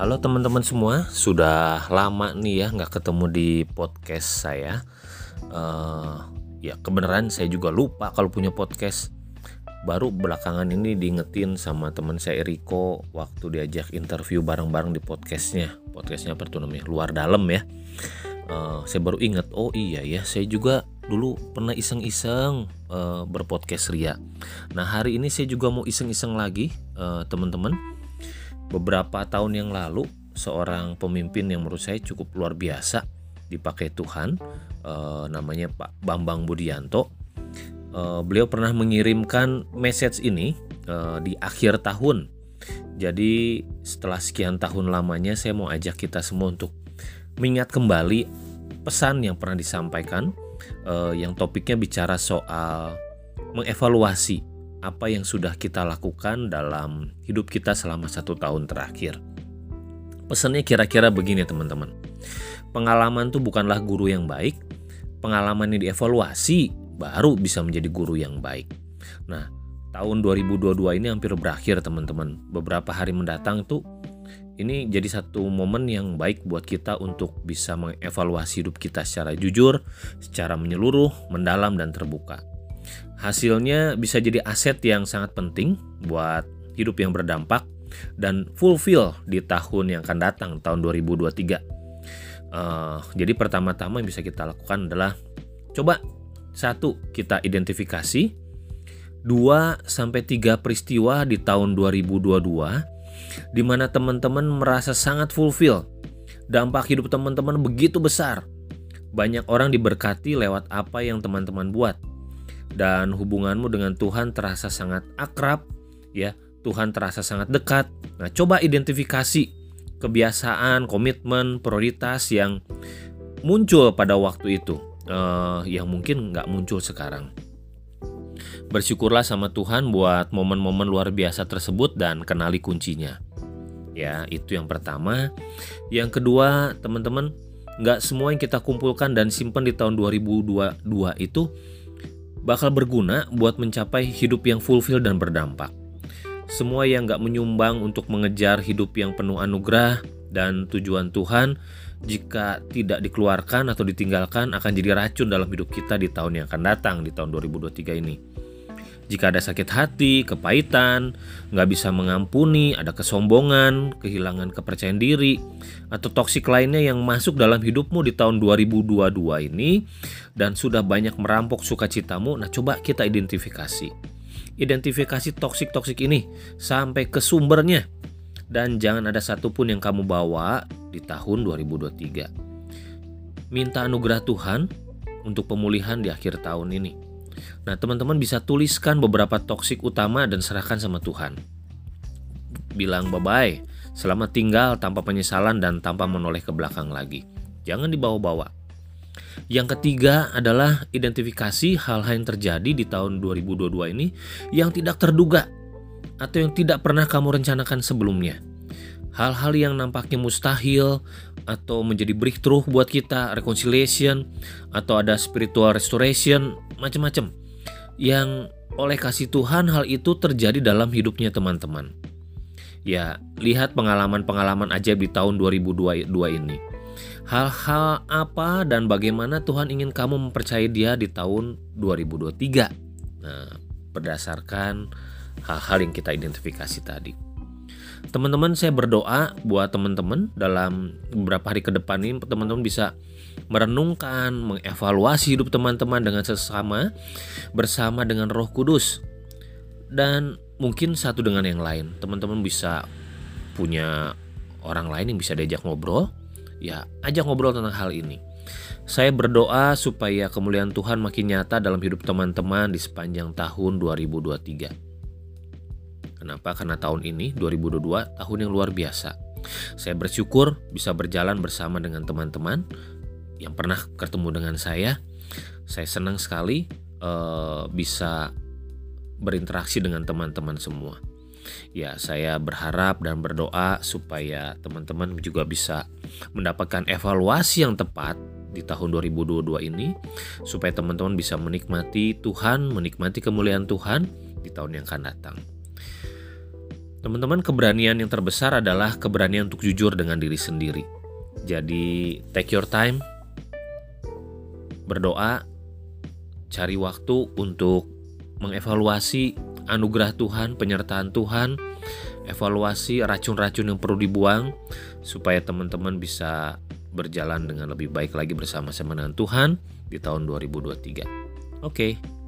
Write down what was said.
Halo teman-teman semua, sudah lama nih ya nggak ketemu di podcast saya. Uh, ya kebenaran saya juga lupa kalau punya podcast. Baru belakangan ini diingetin sama teman saya Eriko waktu diajak interview bareng-bareng di podcastnya. Podcastnya apa tuh namanya? Luar dalam ya. Uh, saya baru ingat, oh iya ya, saya juga dulu pernah iseng-iseng uh, berpodcast ria. Nah hari ini saya juga mau iseng-iseng lagi uh, teman-teman beberapa tahun yang lalu seorang pemimpin yang menurut saya cukup luar biasa dipakai Tuhan uh, namanya Pak Bambang Budianto. Uh, beliau pernah mengirimkan message ini uh, di akhir tahun. Jadi setelah sekian tahun lamanya saya mau ajak kita semua untuk mengingat kembali pesan yang pernah disampaikan yang topiknya bicara soal mengevaluasi apa yang sudah kita lakukan dalam hidup kita selama satu tahun terakhir. Pesannya kira-kira begini teman-teman. Pengalaman itu bukanlah guru yang baik, pengalaman yang dievaluasi baru bisa menjadi guru yang baik. Nah, tahun 2022 ini hampir berakhir teman-teman. Beberapa hari mendatang tuh ini jadi satu momen yang baik buat kita untuk bisa mengevaluasi hidup kita secara jujur, secara menyeluruh, mendalam dan terbuka. Hasilnya bisa jadi aset yang sangat penting buat hidup yang berdampak dan fulfill di tahun yang akan datang, tahun 2023. Uh, eh, jadi pertama-tama yang bisa kita lakukan adalah coba satu kita identifikasi dua sampai tiga peristiwa di tahun 2022 di mana teman-teman merasa sangat fulfill. Dampak hidup teman-teman begitu besar. Banyak orang diberkati lewat apa yang teman-teman buat dan hubunganmu dengan Tuhan terasa sangat akrab, ya. Tuhan terasa sangat dekat. Nah, coba identifikasi kebiasaan, komitmen, prioritas yang muncul pada waktu itu, uh, yang mungkin nggak muncul sekarang. Bersyukurlah sama Tuhan buat momen-momen luar biasa tersebut dan kenali kuncinya. Ya, itu yang pertama. Yang kedua, teman-teman, nggak semua yang kita kumpulkan dan simpan di tahun 2022 itu bakal berguna buat mencapai hidup yang fulfill dan berdampak. Semua yang gak menyumbang untuk mengejar hidup yang penuh anugerah dan tujuan Tuhan, jika tidak dikeluarkan atau ditinggalkan akan jadi racun dalam hidup kita di tahun yang akan datang, di tahun 2023 ini. Jika ada sakit hati, kepahitan, nggak bisa mengampuni, ada kesombongan, kehilangan kepercayaan diri, atau toksik lainnya yang masuk dalam hidupmu di tahun 2022 ini dan sudah banyak merampok sukacitamu, nah coba kita identifikasi. Identifikasi toksik-toksik ini sampai ke sumbernya dan jangan ada satupun yang kamu bawa di tahun 2023. Minta anugerah Tuhan untuk pemulihan di akhir tahun ini. Nah, teman-teman bisa tuliskan beberapa toksik utama dan serahkan sama Tuhan. Bilang bye-bye, selamat tinggal tanpa penyesalan dan tanpa menoleh ke belakang lagi. Jangan dibawa-bawa. Yang ketiga adalah identifikasi hal-hal yang terjadi di tahun 2022 ini yang tidak terduga atau yang tidak pernah kamu rencanakan sebelumnya. Hal-hal yang nampaknya mustahil atau menjadi breakthrough buat kita, reconciliation atau ada spiritual restoration, macam-macam yang oleh kasih Tuhan hal itu terjadi dalam hidupnya teman-teman. Ya, lihat pengalaman-pengalaman ajaib di tahun 2022 ini. Hal-hal apa dan bagaimana Tuhan ingin kamu mempercayai dia di tahun 2023. Nah, berdasarkan hal-hal yang kita identifikasi tadi. Teman-teman saya berdoa buat teman-teman dalam beberapa hari ke depan ini teman-teman bisa merenungkan, mengevaluasi hidup teman-teman dengan sesama bersama dengan Roh Kudus. Dan mungkin satu dengan yang lain. Teman-teman bisa punya orang lain yang bisa diajak ngobrol, ya ajak ngobrol tentang hal ini. Saya berdoa supaya kemuliaan Tuhan makin nyata dalam hidup teman-teman di sepanjang tahun 2023. Kenapa? Karena tahun ini 2022 tahun yang luar biasa. Saya bersyukur bisa berjalan bersama dengan teman-teman yang pernah ketemu dengan saya. Saya senang sekali uh, bisa berinteraksi dengan teman-teman semua. Ya, saya berharap dan berdoa supaya teman-teman juga bisa mendapatkan evaluasi yang tepat di tahun 2022 ini supaya teman-teman bisa menikmati Tuhan, menikmati kemuliaan Tuhan di tahun yang akan datang. Teman-teman, keberanian yang terbesar adalah keberanian untuk jujur dengan diri sendiri. Jadi, take your time, berdoa, cari waktu untuk mengevaluasi anugerah Tuhan, penyertaan Tuhan, evaluasi racun-racun yang perlu dibuang, supaya teman-teman bisa berjalan dengan lebih baik lagi bersama-sama dengan Tuhan di tahun 2023. Oke. Okay.